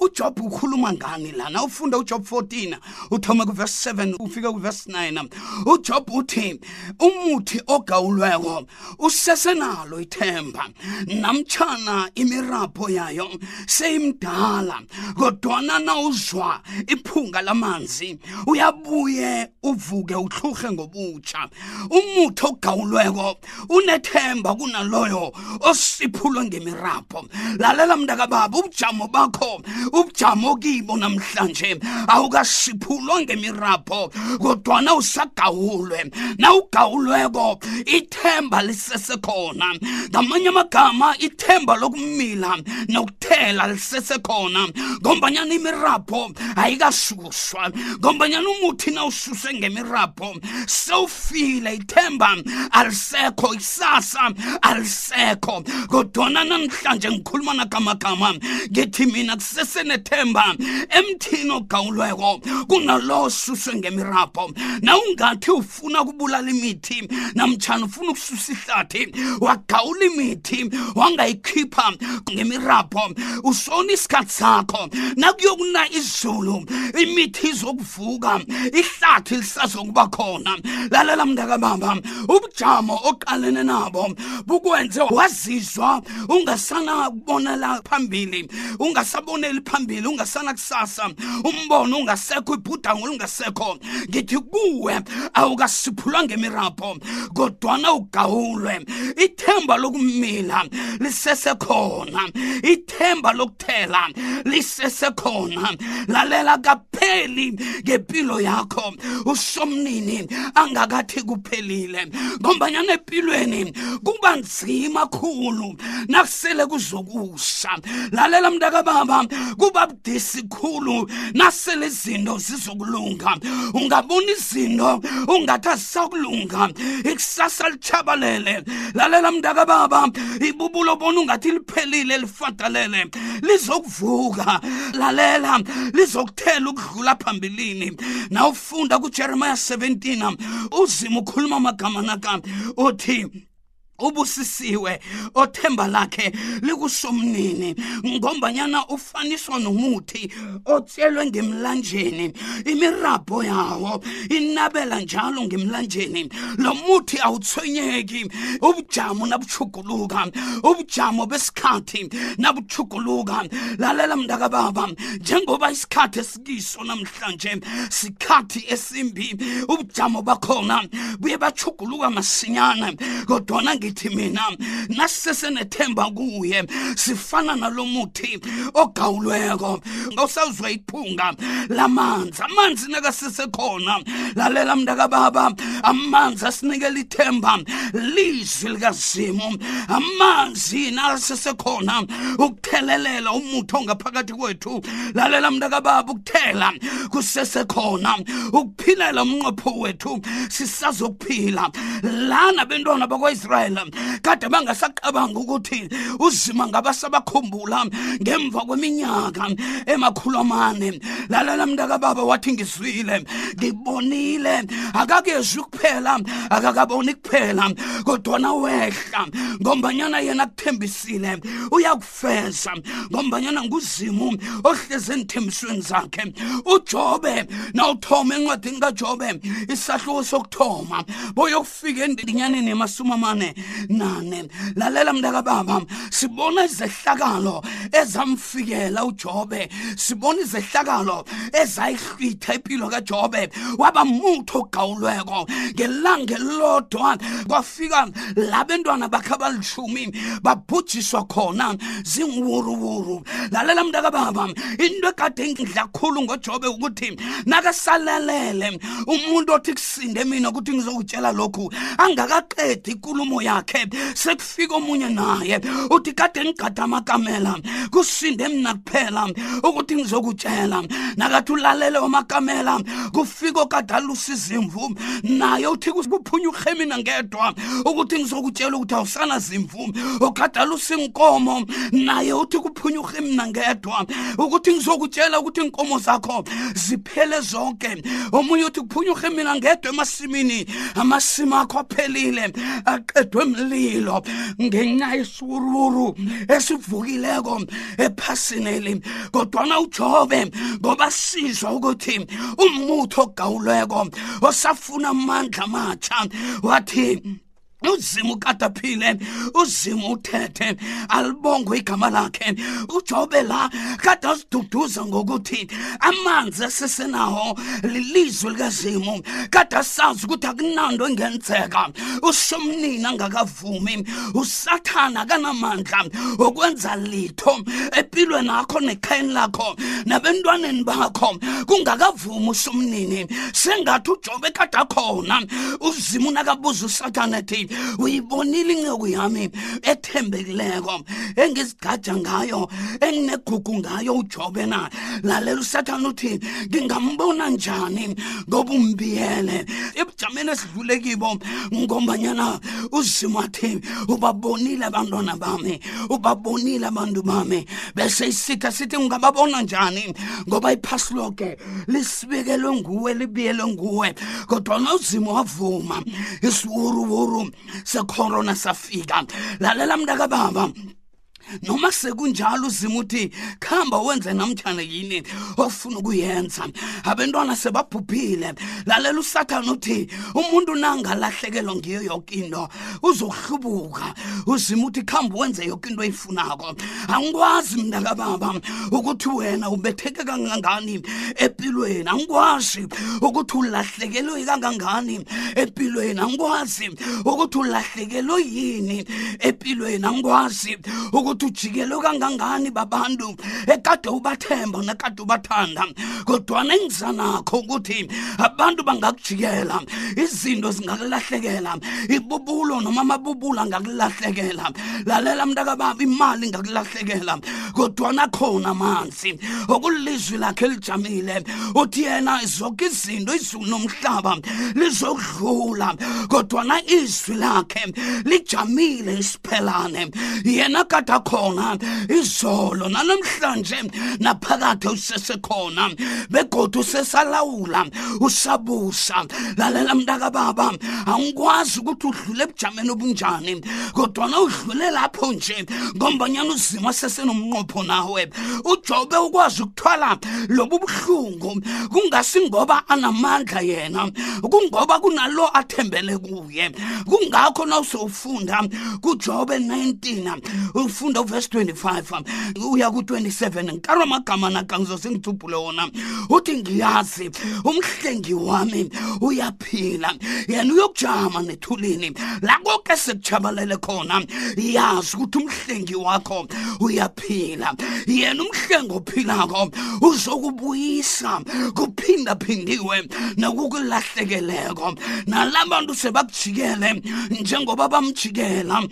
uJob ukhuluma ngani lana ufunda uJob 14 uthoma kuverse 7 ufika kuverse 9 uJob uthi umuthi ogawulweko usesenalo ithemba namtshana imirapho yayo seyimdala kodwana nawuzwa iphunga lamanzi uyabuye uvuke utlhurhe ngobutsha umuthi ogawulweko unethemba kunaloyo osiphulwe ngemirapho lalela mntakababa ubujamo bakho ubujamo kibo namhlanje awukasiphulwa ngemirapho kodwana usagawulwe nawugawulweko ithemba lisesekhona ngamanye amagama ithemba lokumila nokuthela lisesekhona ngombanyana imirapho ayikasuki waguswa ngombanyana umuthi na ususe ngemirabho sewufile ithemba alisekho isasa alisekho kodwana namhlanje ngikhuluma nagamagama ngithi mina kusesenethemba emthini ogawulweko kunalo osuswe ngemirabho nawungathi ufuna ukubulala imithi namtshana ufuna ukususa ihlathi wagawula imithi wangayikhipha ngemirabho usona isikhathi sakho nakuyokuna izulu imithi izokuvuka ihlathi lisazokuba khona lalela mntakababa ubujamo oqalene nabo bukwenze wazizwa ungasana kubonela phambili ungasaboneli phambili ungasana kusasa umbono ungasekho ibhudango lungasekho ngithi kuwe awukasiphulwa ngemirabho kodwana ugawulwe ithemba lokumila lisesekhona ithemba lokuthela lisesekhona lalela kapheli ngempilo yakho usomnini angakathi kuphelile ngombanyana empilweni kuba nzima khulu nakusele kuzokusha lalela mntakababa kuba ubudisi khulu nasele izinto zizokulunga ungabona izinto ungathi azisakulunga ikusasa litshabalele lalela mntaka baba ibubulo bona ungathi liphelile lifadalele lizokuvuka lalela lizokuthela ukudlula phambilini nawufunda kujeremiya 17 uzima ukhuluma amagama naka uthi ubusisiwe othemba lakhe likusomnini ngombanyana ufaniswa nomuthi otshelwe ngemlanjeni imirabho yawo inabela njalo ngemlanjeni lo muthi awuthwenyeki ubujamo nabuchuguluka ubujamo besikhathi nabuchuguluka lalela mntakababa njengoba isikhathi kiso namhlanje sikhathi esimbi ubujamo bakhona buye bachuguluka masinyana kodwana ngithi mina nasisesenethemba kuye sifana nalo muthi ogawulweko ngawusazwa iphunga lamanzi amanzi nakasesekhona lalela mntakababa amanzi asinikela ithemba lizwi likazimu amanzi nakasesekhona ukuthelelela umuthi ongaphakathi dadewethu lalela mntakababa ukuthela kusesekhona ukuphilela umnqopho wethu sisazokuphila lana bentwana bakwaisrayeli kade bangasacabanga ukuthi uzima ngabasabakhumbula ngemva kweminyaka emakhulu amane lalela mntakababa wathi ngizwile ngibonile akakezwi kuphela akakaboni kuphela kodwana wehla ngombanyana yena kuthembisile uya ukufeza ngombanyana nguzimu ohlezi enithembisweni zakhe ujobe nawuthoma encwadini kajobe isahluko sokuthoma boyokufika endinyaneni yemasumi amane nane lalela mntakababa sibona izehlakalo ezamfikela ujobe sibona izehlakalo ezayihlwitha impilo kajobe waba mutho ogawulweko ngelanga elilodwa kufika la bentwana bakhe abalishumi babhujiswa khona zinguwuruwuru lalela mntakababa into ekade ngidla khulu ngojobe ukuthi nakasalelele umuntu othi kusinde mina ukuthi ngizokutshela lokhu angakaqedi ikulumo yakhe sekufika omunye naye uthi kade ngigada amakamela kusinde mina kuphela ukuthi ngizokutshela nakathi ulalele umakamela kufika okadalusa izimvu naye uthi kuphunya urhemina ngedwa ukuthi ngizokutshela ukuthi awusana zimvu okadalusa inkomo naye uthi kuphunya urhemina ngedwa ukuthi ngizokutshela ukuthi inkomo zakho ziphele zonke omunye uthi kuphunya urhemina ngedwa emasimini amasimi akho aphelile aqedwe mlilo ngenxa yesururu esivukileko ephasineli kodwana ujove ngoba sizwa ukuthi umutho ogawulweko osafuna amandla amatsha wathi uzimu kadaphile uzimu uthethe alibongwe igama lakhe ujobe la kade asiduduza ngokuthi amanzi esisenawo lilizwe likazimu kade asazi ukuthi akunanto engenzeka usomnini angakav ungavumi usathana kanamandla okwenza litho empilweni nakho nekhayeni lakho nabentwaneni bakho kungakavumi usumnini sengathi ujobe kade akhona uzimu nakabuza usathana ethi uyibonile inceku yami ethembekileko engizigaja ngayo enginegugu ngayo ujobe na lalela usathana uthi ngingambona njani ngobumbiyele ebujameni esidlule kibo ngombanyana uzimu athi ubabonile abantwana bami ubabonile abantu bami bese isitha sithi ungababona njani ngoba iphasi loke lisibekelwe nguwe libiyelwe nguwe kodwana uzimu wavuma isiwuruwuru sekhorona safika lalela mntakababa noma sekunjalo uzima uthi khamba wenze namtshana yini ofuna ukuyenza abentwana sebabhubhile lalela usathane uthi umuntu nangalahlekelwa ngiyo yoke into uzohlubuka uzima uthi khamba wenze yoke into oyifunako angikwazi mntakababa ukuthi wena ubetheke kangangani empilweni angikwazi ukuthi ulahlekelwe kangangani empilweni angikwazi ukuthi ulahlekelwe yini empilweni angikwazi ukuthi ujikelwe kangangani babantu ekade ubathemba nekade ubathanda kodwana engiza nakho ukuthi abantu bangakujikela izinto zingakulahlekela ibubulo noma amabubulo angakulahlekela lalela mntakababa imali ingakulahlekela kodwana khona amanzi phantsi okulizwi lakhe lijamile uthi yena zonke izinto izulu nomhlaba lizokudlula kodwa na izwi lakhe lijamile isiphelane yena kade akhona izolo nanamhlanje naphakade usesekhona begodu usesalawula usabusa lalela mntakababa angikwazi ukuthi udlule ebujameni obunjani kodwa na udlule lapho nje ngombanyana uzima asesenomnqopho nawe ujobe ukwazi ukuthwala lobu buhlungu kungasi ngoba anamandla yena kungoba kunalo athembele kuye kungakho na usewufunda kujobe 19 ufunda uvesi 25 uya ku-27 nkalo amagama nakangizo sengitsubhule wona uthi ngiyazi umhlengi wami uya uyokuphila yena uyokujama nethulini la koke sekujabalele khona yazi ukuthi umhlengi wakho uyaphila yena umhlengi ophilako uzokubuyisa kuphindaphindiwe nokukulahlekeleko nalabantu sebakujikele njengoba bamjikela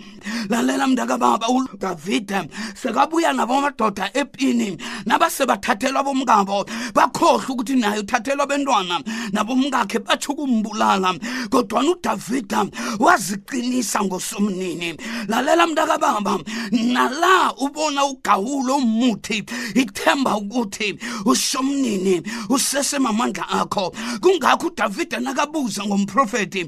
lalela mntakababa udavide sekabuya nabomadoda epini nabasebathathelwa bomkabo bakhohlwa ukuthi naye uthathelwa bentwana nabomkakhe batsho ukumbulala kodwana udavida waziqinisa ngosomnini lalela mntakababa nala ubona ugawulo umuthi ithemba ukuthi usomnini usesemamandla akho kungakho udavida nakabuza ngomprofeti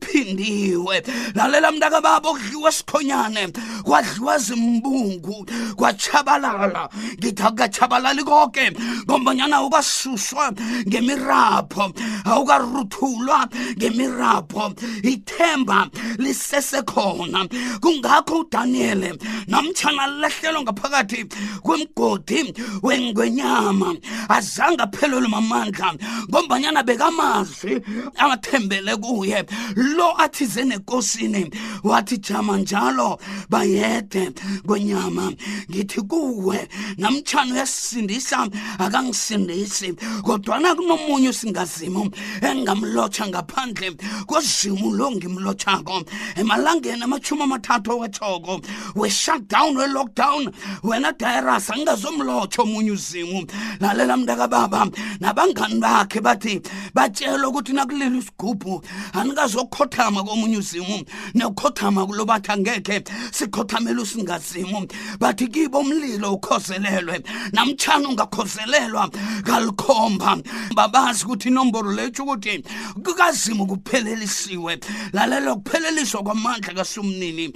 kuphindiwe lalela mntaka babo kudliwa sikhonyane kwadliwa zimbungu kwachabalala ngithi akukachabalali koke ngombanyana awukasuswa ngemirapho awukaruthulwa ngemirapho ithemba lisesekhona kungakho udaniyele namtshana lehlelwe ngaphakathi kwemgodi wengwenyama azange aphelelwe mamandla ngombanyana bekamazi amazwi athembele kuye lo athize nekosini wathi jama njalo bayede kwenyama ngithi kuwe namtshana uyasisindisa akangisindisi kodwana kunomunye usingazimu engamlotsha ngaphandle kozimu lo ngimlotshako emalangeni amashumi amathathu owetshoko weshutdown welockdown wena dayirasa ngingazomlotho omunye uzimu lalela mntakababa nabangani bakhe bathi batshelwa ukuthi nakuleli isigubhu anikazokhothama komunye uzimu nekhothama kulo bathi angekhe sikhothamela usingazimu bathi kibo umlilo ukhozelelwe namtshana ungakhozelelwa kalikhomba babazi ukuthi inomboro leyo tsho ukuthi kukazimu kuphelelisiwe lalela ukupheleliswa kwamandla kasumnini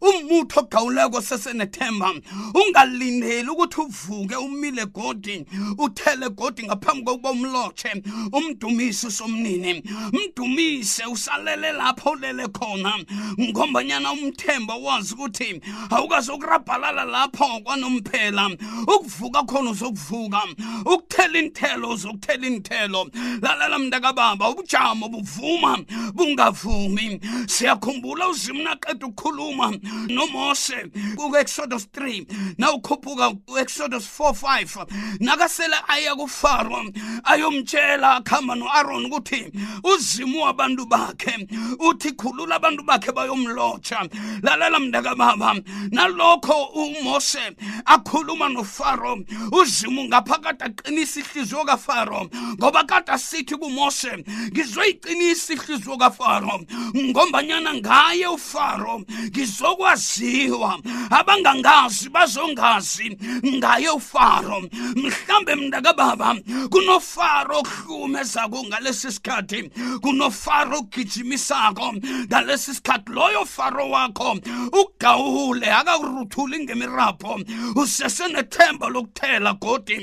umuthu ogawuleko sesenethemba ungalindeli ukuthi uvuke umile godi uthele godi ngaphambi kokuba umlotshe umdumise usomnini mdumise usalele lapho ulele khona ngombanyana umthemba wazi ukuthi awukazokurabhalala lapho kwanomphela ukuvuka khona uzokuvuka ukuthela inthelo ukuthela iinthelo lalela mntakababa ubujamo buvuma bungavumi siyakhumbula uzimu naqeda ukukhuluma nomose ku-exodus 3 nawukhuphuka u-exodus 4 5 nakasele aya kufaro ayomtshela akuhamba no-aroni ukuthi uzimu wabantu bakhe uthi khulula abantu bakhe bayomlotsha lalela mntakababa nalokho umose akhuluma nofaro uzimu ngaphakathi aqinisa ihliziyo kafaro ngoba kade asithi kumoshe ngizoyiqinisa ihliziyo kafaro ngombanyana ngaye ufaro ngizokwaziwa abangangazi bazongazi ngaye ufaro mhlambe mntakababa kuno kunofaro ohlumezako ngalesi sikhathi kunofaro ogijimisako ngalesi sikhathi loyo faro wakho ugawule akakuruthuli ngemirapho usesenethemba lokuthela godi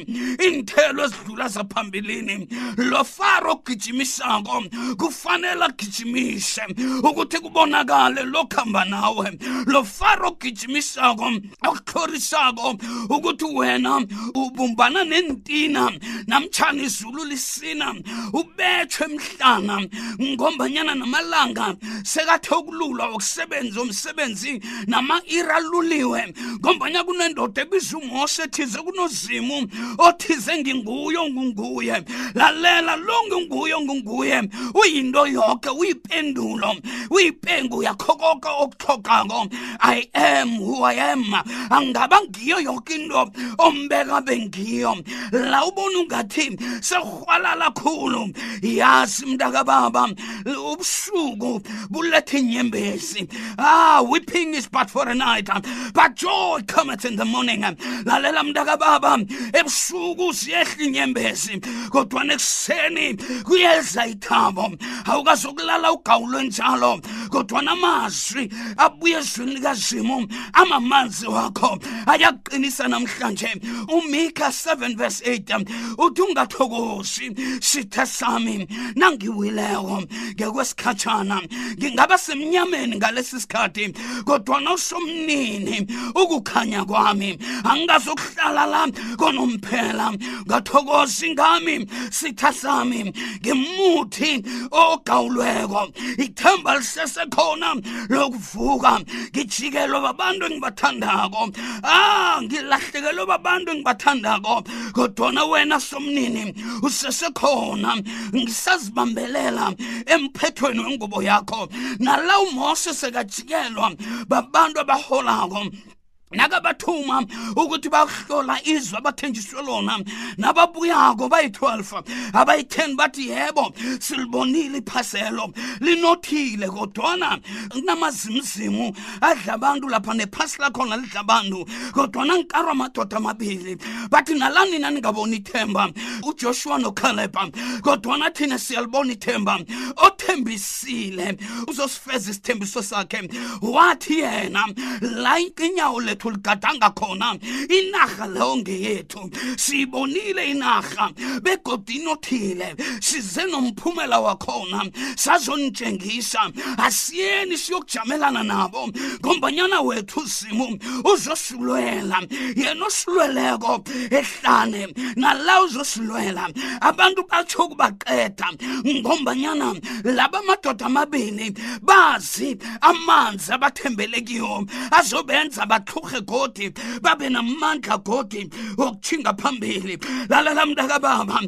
iinthelo ezidlula zaphambilini lo faro ogijimisako kufanele agijimise ukuthi kubonakale lokuhamba nawe lo faro ogijimisako okutlhorisako ukuthi wena ubumbana nentina namtshana izulu lisina ubethwe emhlana ngombanyana namalanga sekathe ukululwa wokusebenza umsebenzi nama-iri aluliwe ngombanya kunendoda ebiza umoshe ethize kunozimu othize nginguyo ngunguye lalela lo nginguyo ngunguye uyinto yoke uyipendulo uyipengu yakho koke engikutlhogako i am who i am angaba ngiyo yoke into ombeka bengiyo la ubona ungathi sehwalala khulu yazi mntakababa ubusuku buletha inyembezi ah weeping is but for a night but joy cometh in the morning lalela mntakababa ebusuku ziyehla inyembezi kodwa nekuseni kuyeza ithabo awukazokulala ugawulwe njalo kodwana amazwi abuye ezwini likazimu amamanzi wakho ayaqinisa namhlanje umika 7 verse 8 uthi ungathokozi sithe sami nangiwileko ngekwesikhatshana ngingaba semnyameni ngalesi sikhathi kodwana usomnini ukukhanya kwami angikazokuhlala la konomphela ngathokozi ngami sitha sami ngimuthi ogawulweko ithemba lisesekhona lokuvuka ngijikelwe babantu engibathandako ah ngilahlekelwe babantu engibathandako kodwana wena somnini usesekhona ngisazibambelela emphethweni wengubo yakho nala umose sekajikelwa babantu abaholako nakabathuma ukuthi bayohlola izwe abathenjiswe lona nababuyako bayi-12 abayi-10 bathi yebo silibonile iphaselo linothile kodwana kunamazimzimu adla abantu lapha nephasi lakhona lidla abantu kodwana ngikarwa amadoda amabili bathi nala nina ningaboni ithemba ujoshuwa nokhalebha kodwana thina siyalibona ithemba othembisile ukufeza isithembiso sakhe wathi yena la inyawo lethu ligadanga khona inarha leyo ngeyethu siyibonile inarha begodi inothile size nomphumela wakhona sazonitshengisa asiyeni siyokujamelana nabo ngombanyana wethu zimu uzosilwela yena osilweleko ehlane nala uzosilwela abantu batsho ukuba ngizomqeda ngombanyana laba madoda amabini bazi amanzi abathembele kiwo azobenza batlhurhe godi babe namandla godi wokuthinga phambili lalela mntakababa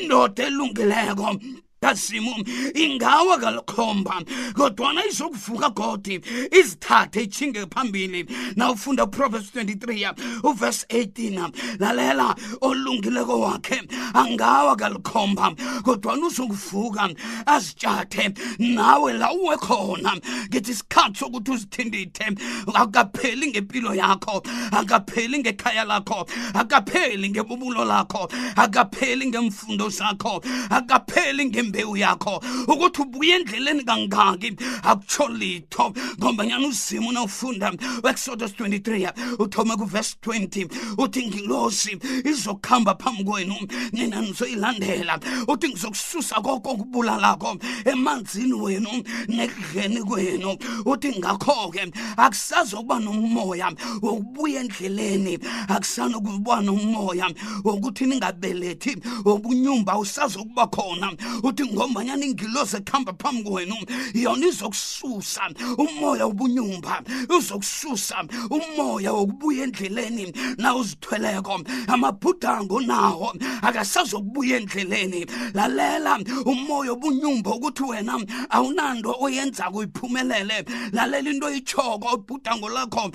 indoda elungileko kasimu ingawa kalokhomba kodwana izokuvuka godi izithathe itshinge phambili na ufunda uproverbs 23 uvesi 18 lalela olungileko wakhe angawa kalikhomba kodwa nuzokuvuka azitshathe nawe la uwe khona ngithi isikhathi sokuthi uzithindithe akapheli ngempilo yakho akapheli ngekhaya lakho akapheli ngebubulo lakho akapheli ngemfundo zakho akapheli ngembewu yakho ukuthi ubuye endleleni kangaki akutsho litho laptop ngombanyana uzimu nawufunda u-exodus 23 uthoma kuvesi 20 uthi ngilosi izokuhamba phambi kwenu nina nizoyilandela uthi ngizokususa koko kubulalako emanzini wenu nekudleni kwenu uthi ngakho-ke akusazokuba nomoya wokubuya endleleni akusanokuba nomoya wokuthi ningabelethi wokunyumba usazo kuba khona uthi ngombanyana ingilosi ekuhamba phambi kwenu yona izokususa umoya ubunyumba uzokususa umoya wokubuya endleleni na uzithweleko amabhudango nawo akasazokubuya endleleni lalela umoya obunyumba ukuthi wena awunanto oyenzako iphumelele lalela into oyitshoko ubhudango lakho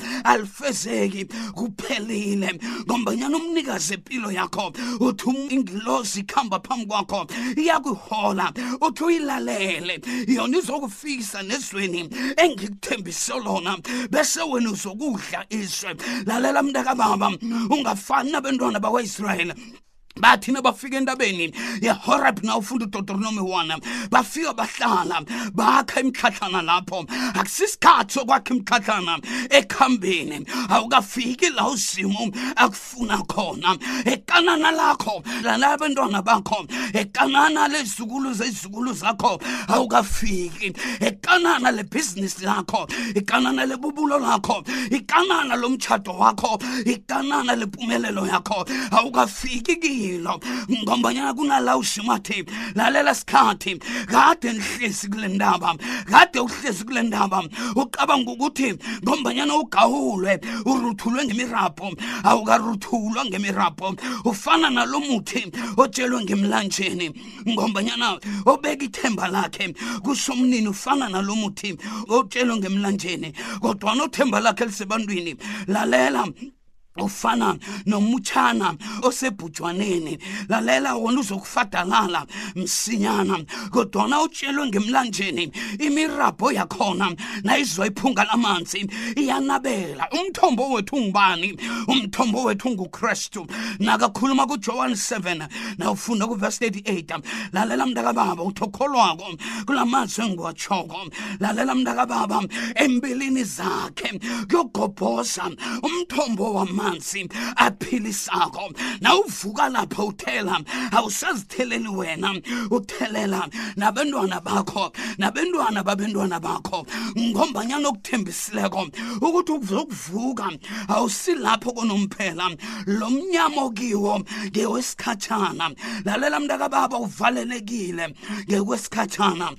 kufezeki kuphelile ngombanyana umnikazi empilo yakho uthi um-, ingilozi ikhamba phambi kwakho iyakuhola uthi uyilalele yona izokufikisa nezweni engikuthembise lona bese wena uzokudla izwe lalela mntakababa ungafani nabentwana bakwa-israyeli bathi nabafika entabeni yehoreb na ufunda udotronomi 1 bafika bahlala bakha imitlhatlhana lapho akusisikhathi sokwakha imitlhatlhana ekuhambeni awukafiki la uzimu akufuna khona ekanana lakho lala abantwana bakho ekanana lezukulu izigqulu zakho awukafiki ikanana lebhizinisi lakho ikanana lebubulo lakho ikanana lomtshato wakho ikanana lempumelelo yakho awukafiki kilo ngombanyana kunala ushimathi lalela sikhathi kade nihlezi kule ndaba kade uhlezi kule ndaba ucabanga ukuthi ngombanyana ugawulwe uruthulwe ngemirabho awukaruthulwa ngemirabho ufana nalo muthi otshelwe ngemlanjeni ngombanyana obeka ithemba lakhe kusomnini ufana nalo muthi otshelwe ngemlanjeni kodwa nothemba lakhe lisebantwini lalela ufana nomutshana osebhujwaneni lalela wona uzokufadalala msinyana kodwana utshelwe ngemlanjeni imirabho yakhona nayizwa iphunga lamanzi iyanabela umthombo wethu ngubani umthombo wethu ngukristu nakakhuluma kujohani 7 nawufunda kuvesi 38 lalela mntakababa uthokholwako kula mazwi engiwatshoko lalela mntakababa empilini zakhe kuyogobhoza umthombo wamanzi aphilisako nawuvuka lapha uthela awusazitheleli wena uthelela nabentwana bakho nabentwana babentwana bakho ngombanyana okuthembisileko ukuthi ukuvuka awusilapho konomphela lo mnyama okiwo ngewesikhatshana lalela mntakababa uvalelekile ngekwesikhatshana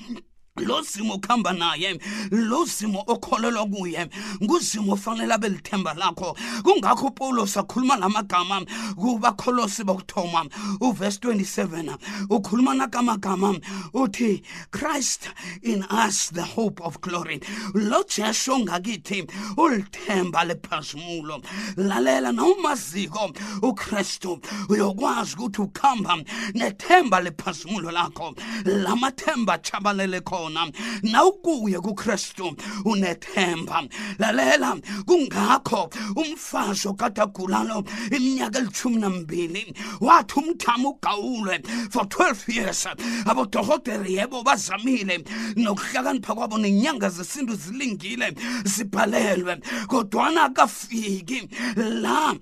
lo simo kuhamba naye lo simo okholelwa kuye nguzimo ofanele abe lithemba lakho kungakho upawulos akhuluma la magama kubakholosi bokuthoma uvesi 27 ukhuluma nakamagama uthi christ in us the hope of glory lo jesu ongakithi themba lephazumulo lalela nawumaziko ukristu uyokwazi ukuthi ukuhamba nethemba lephazumulo lakho la mathemba atshabalele khona nawukuye kukristu unethemba lalela kungakho umfazi okade agulalo iminyaka elithumi nambili wathi umthamo ugawulwe for 12 years abodorhotere yebo bazamile nokuhlakanipha kwabo nenyanga zesintu sikulingile sibhalelwe kodwana kafiki la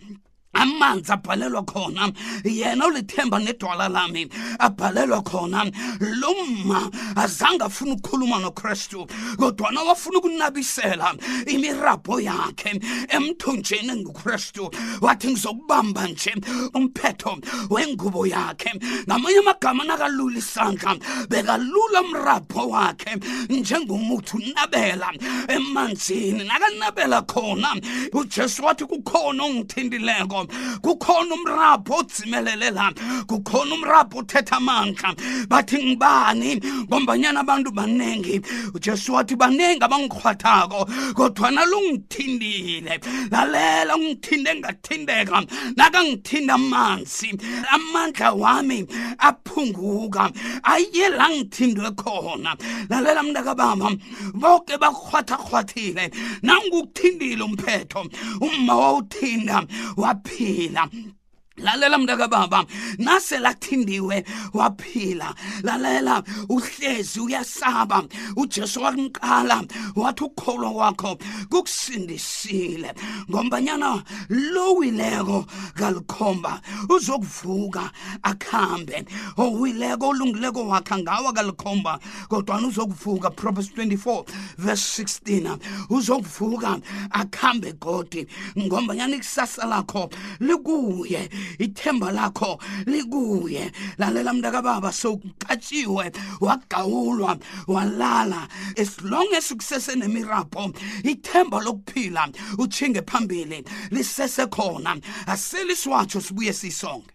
amanzi abhalelwa khona yena ulithemba nedwala lami abhalelwa khona lo mma azange afuna ukukhuluma nokristu kodwana wafuna ukunabisela imirabho yakhe emthonjeni kristu wathi ngizokubamba nje umphetho wengubo yakhe ngamanye amagama nakalula isandla bekalula umrabho wakhe njengomuthi unabela emanzini nakanabela khona ujesu wathi kukhona ongithintileko kukhona umrabho odzimelele la kukhona umrabho othetha amandla bathi ngibani ngombanyana abantu baningi ujesu wathi baningi abangikhwathako kodwa nalungi ngithindile lalela ungithinde ngathindeka nakangithinda amanzi amandla wami aphunguka aye la ngithindwe khona lalela mntakababa boke bakhwathakghwathile nangikuthindile umphetho umma wawuthinda waphila lalela mntakababa nasele athindiwe waphila lalela uhlezi uyasaba ujesu wakumqala wathi ukholwa kwakho kukusindisile ngombanyana lowileko kalikhomba uzokuvuka akhambe owileko olungileko wakha ngawo kalikhomba kodwana uzokuvuka prophets 24 verse 16 uzokuvuka akhambe godi ngombanyana ikusasa lakho likuye ithemba lakho likuye lalela mntakababa sowuqatshiwe wagawulwa walala as long as ukusese nemirabho ithemba lokuphila utshinge phambili lisese khona asiliswatsho sibuye sisonge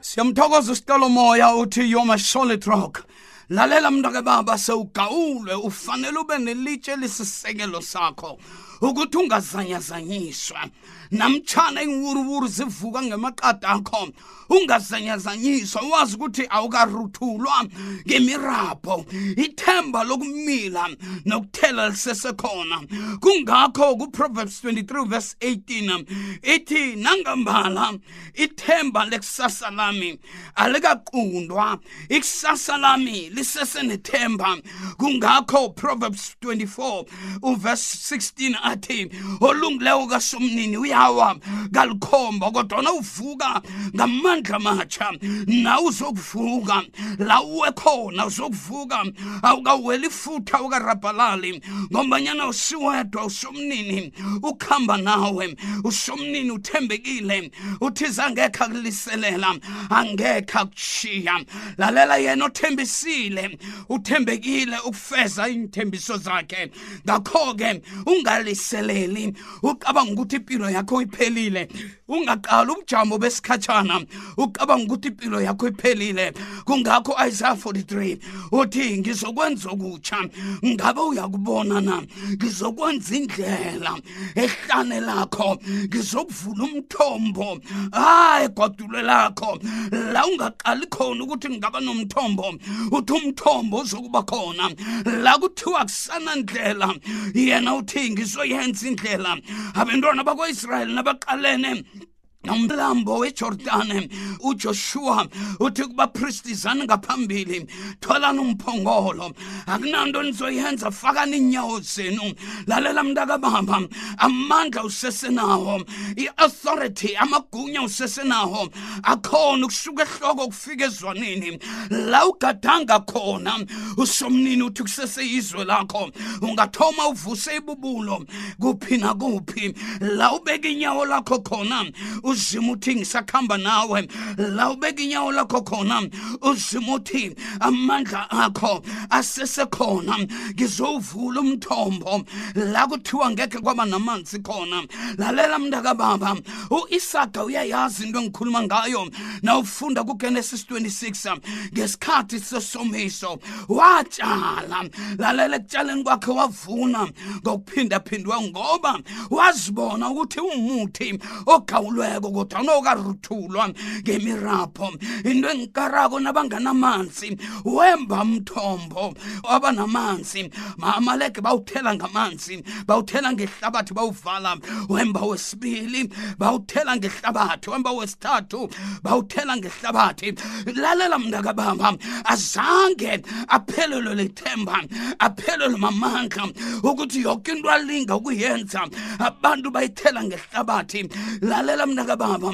siyamthokoza usitolo moya uthi you're my solid rock lalela mntake baba sewugawulwe ufanele ube nelitshe elisisekelo sakho ukuthi ungazanyazanyiswa namtshana iinwuruwuru zivuka ngemaqada akho ungazanyazanyiswa wazi ukuthi awukaruthulwa ngemirabho ithemba lokumila nokuthela lisesekhona kungakho kuproverbs 23 verse 18 ithi nangambala ithemba lekusasa lami alikaqundwa ikusasa lami lisesenethemba kungakho proverbs 24 uverse 16 athi olungileyo kasomnini uyawa kalikhomba kodwa nawuvuka ngamandla amatsha nawe uzokuvuka la uwe khona uzokuvuka awukaweli futha ukarabhalali ngombanyana usiwedwa usomnini ukhamba nawe ushomnini uthembekile uthiza angekhe akuliselela angekhe akushiya lalela yena othembisile uthembekile ukufeza iinthembiso zakhe ngakho-ke ungaliseleli ucabanga ukuthi impilo yakho iphelile ungaqala ubujamo besikhatshana ucabanga ukuthi impilo yakho iphelile kungakho isaya 43 uthi ngizokwenza okutsha ngabe uyakubona na ngizokwenza indlela ehlane lakho ngizokuvula umthombo hayi egwadule lakho la ungaqali khona ukuthi ngingaba nomthombo uthi umthombo uzokuba khona la kuthiwa kusanandlela yena uthi ngizoyenza indlela abentwana bakwa-israyeli nabaqalene nomlambo wejordane ujoshuwa uthi kubapristi zani ngaphambili tholani umphongolo akunanto nizoyenza fakani iinyawo zenu lalela mntakababa amandla usesenawo i-authority amagunya usesenawo akhona ukusuka ehloko ukufika ezwanini la ugadanga khona usomnini uthi kuseseyizwe lakho ungathoma uvuse ibubulo kuphi nakuphi la ubeka inyawo lakho khona uzima uthi ngisakhamba nawe la ubeka inyawo lakho khona uzima uthi amandla akho asesekhona ngizowuvula umthombo la kuthiwa ngekhe kwaba namanzi khona lalela mntakababa u-isaka uyayazi into engikhuluma ngayo nawufunda kugenesis 26 ngesikhathi sesomiso watshala lalela ekutshaleni kwakhe wavuna ngokuphindaphindwe ngoba wazibona ukuthi umuthi ogawulweko kodwa nokaruthulwa ngemirapho into engikarako nabanganamanzi wemba mthombo waba namanzi maamalege bawuthela ngamanzi bawuthela ngehlabathi bawuvala wemba wesibili bawuthela ngehlabathi wemba wesithathu bawuthela ngehlabathi lalela mntakababa azange aphelelwe lithemba aphelelwe mamandla ukuthi yoke into alinga ukuyenza abantu bayithela ngehlabathi lalela mntakababa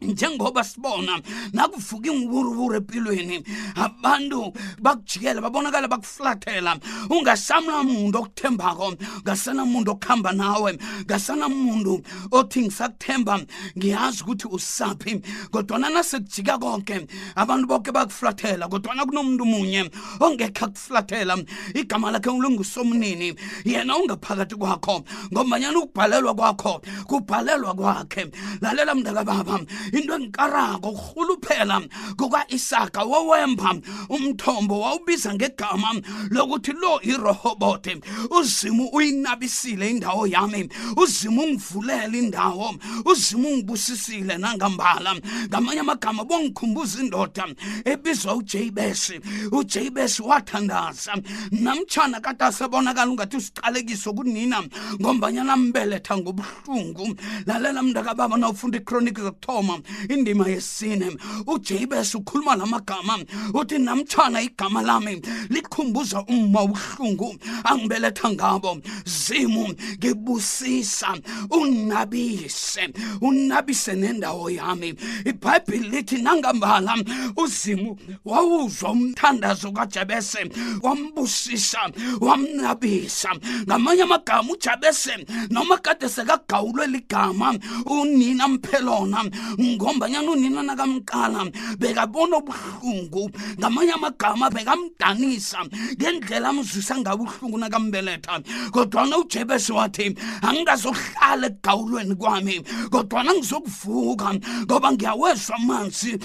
njengoba sibona nakuvuka iwuruwuru empilweni abantu bakujikela babonakala bakuflathela ungasana muntu okuthembako ngasana muntu okuhamba nawe ngasana muntu othi ngisakuthemba ngiyazi ukuthi usaphi kodwana nasekujika konke abantu boke bakuflathela kodwana kunomuntu munye ongekhe akuflathela igama lakhe ulungusomnini yena ungaphakathi kwakho ngombanyana ukubhalelwa kwakho kubhalelwa kwakhe lalela mntakababa into engikarako urhuluphela kuka-isaka wowemba umthombo wawubiza ngegama lokuthi lo irohobote uzimu uyinabisile indawo yami uzimu ungivulele indawo uzimu ungibusisile nangambala ngamanye amagama bongikhumbuza indoda ebizwa ujabesi ujabesi wathandaza namtshana kade asebonakala ungathi usiqalekiso kunina ngombanyana mbeletha ngobuhlungu ubuhlungu lalela mntakababa na ufunda ikroniki zokuthoma indima yesine ujabes ukhuluma la magama uthi namtshana igama lami likhumbuza umma ubuhlungu angibeletha ngabo zimu ngibusisa unabise unabise nendawo yami ibhayibhile lithi nangambala uzimu wawuzwa umthandazo kajabese wambusisa wamnabisa ngamanye amagama ujabese noma kade sekagawulwe ligama unina mphelona ngombanyana unina nakamqala bekabona ubuhlungu ngamanye amagama bekamdanisa ngendlela amzwisa ngawo ubuhlungu nakambeletha kodwana ujebese wathi angingazohlala ekugawulweni kwami kodwana ngizokuvuka ngoba ngiyawezwa amanzi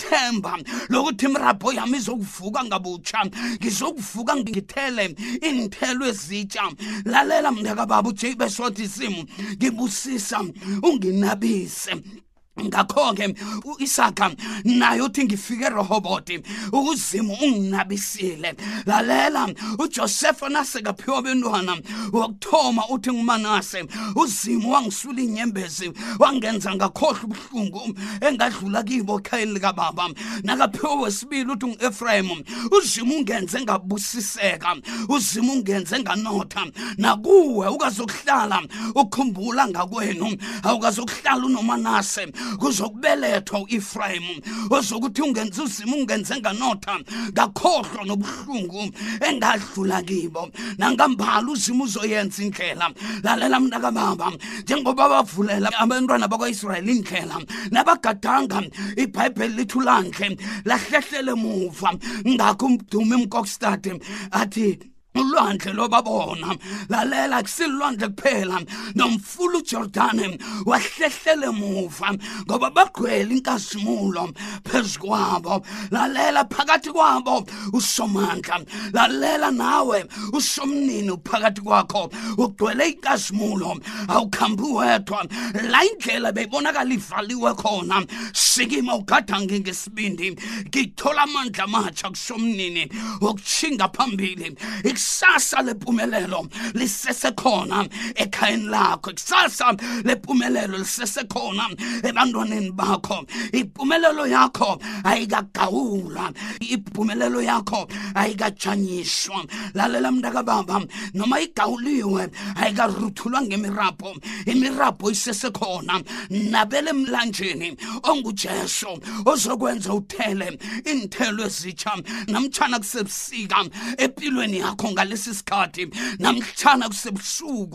ngithemba lokuthi imirabho yami izokuvuka ngabutsha ngizokuvuka ngithele iinthelo ezitsha lalela mntakababa ujabesothi isimu ngibusisa unginabise ngakho-ke u-isaka naye uthi ngifike erohoboti ukuzimu unginabisile lalela ujosefa nasekaphiwa bentwana wokuthoma uthi ngumanase uzimu wangisula inyembezi wangenza ngakhohlwa ubuhlungu engadlula kibo ekhayeni likababa nakaphiwe wesibili uthi ngu-efrayim uzima ungenze ngabusiseka uzima ungenze nganotha nakuwe ukazokuhlala ukhumbula ngakwenu awukazokuhlala unomanase kuzokubelethwa u-efrayim ozokuthi ungenze uzima ungenze nganotha ngakhohlwa nobuhlungu engadlula kibo nangambala uzima uzoyenza indlela lalela mntakababa njengoba bavulela abantwana bakwa-israyeli indlela nabagadanga ibhayibheli lithu landle lahlehlele muva ngakho umdumi mkokstade athi ulwandle lobabona lalela kusilwandle kuphela nomfula ujordane wahlehlele muva ngoba bagcwele inkazimulo phezu kwabo lalela phakathi kwabo usomandla lalela nawe usomnini uphakathi kwakho ugcwele ikazimulo awukhambi wedwa la indlela beyibonakala ivaliwe khona sikima ugadange ngesibindi ngithola amandla amatsha kusomnini wokushinga phambili ikusasa lempumelelo lisesekhona ekhayeni lakho ikusasa lempumelelo lisesekhona ebantwaneni bakho impumelelo yakho ayikagawula ibhumelelo yakho ayikajanyiswa lalela mntakababa noma igawuliwe ayikaruthulwa ngemirabho imirabho isesekhona nabele emlanjeni ongujesu ozokwenza uthele iinthelo ezitsha namtshana kusebusika empilweni yakho ngalesi sikhathi namtshana kusebusuku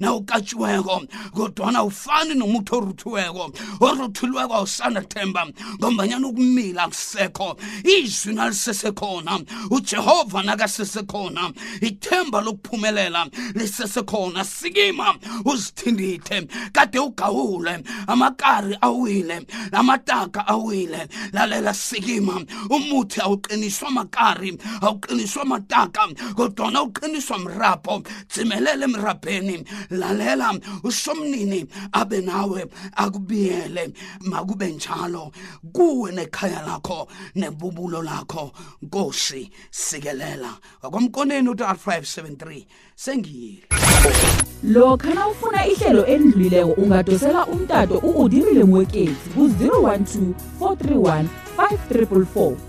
nawukatjiweko kodwana ufani nomuntu oruthiweko oruthilweko awusanethemba ngombanyana ukumila kusekho izwi nalisesekhona ujehova nakasesekhona ithemba lokuphumelela lisesekhona sikima uzithindithe kade ugawule amakari awile amataka awile lalela sikima umuthi awuqiniswa makari awuqiniswa mataka kodwana uqiniswa mrabho dzimelele emrabheni lalela usomnini abe nawe akubiyele makube njalo kuwe nekhaya lakho nebubulo lakho nkosi sikelela wakwamkoneni uthi r573 sengiyile lokha nawufuna ihlelo elidlulileko ungadosela umtato u-udirile mweketsi ku-012 431 5444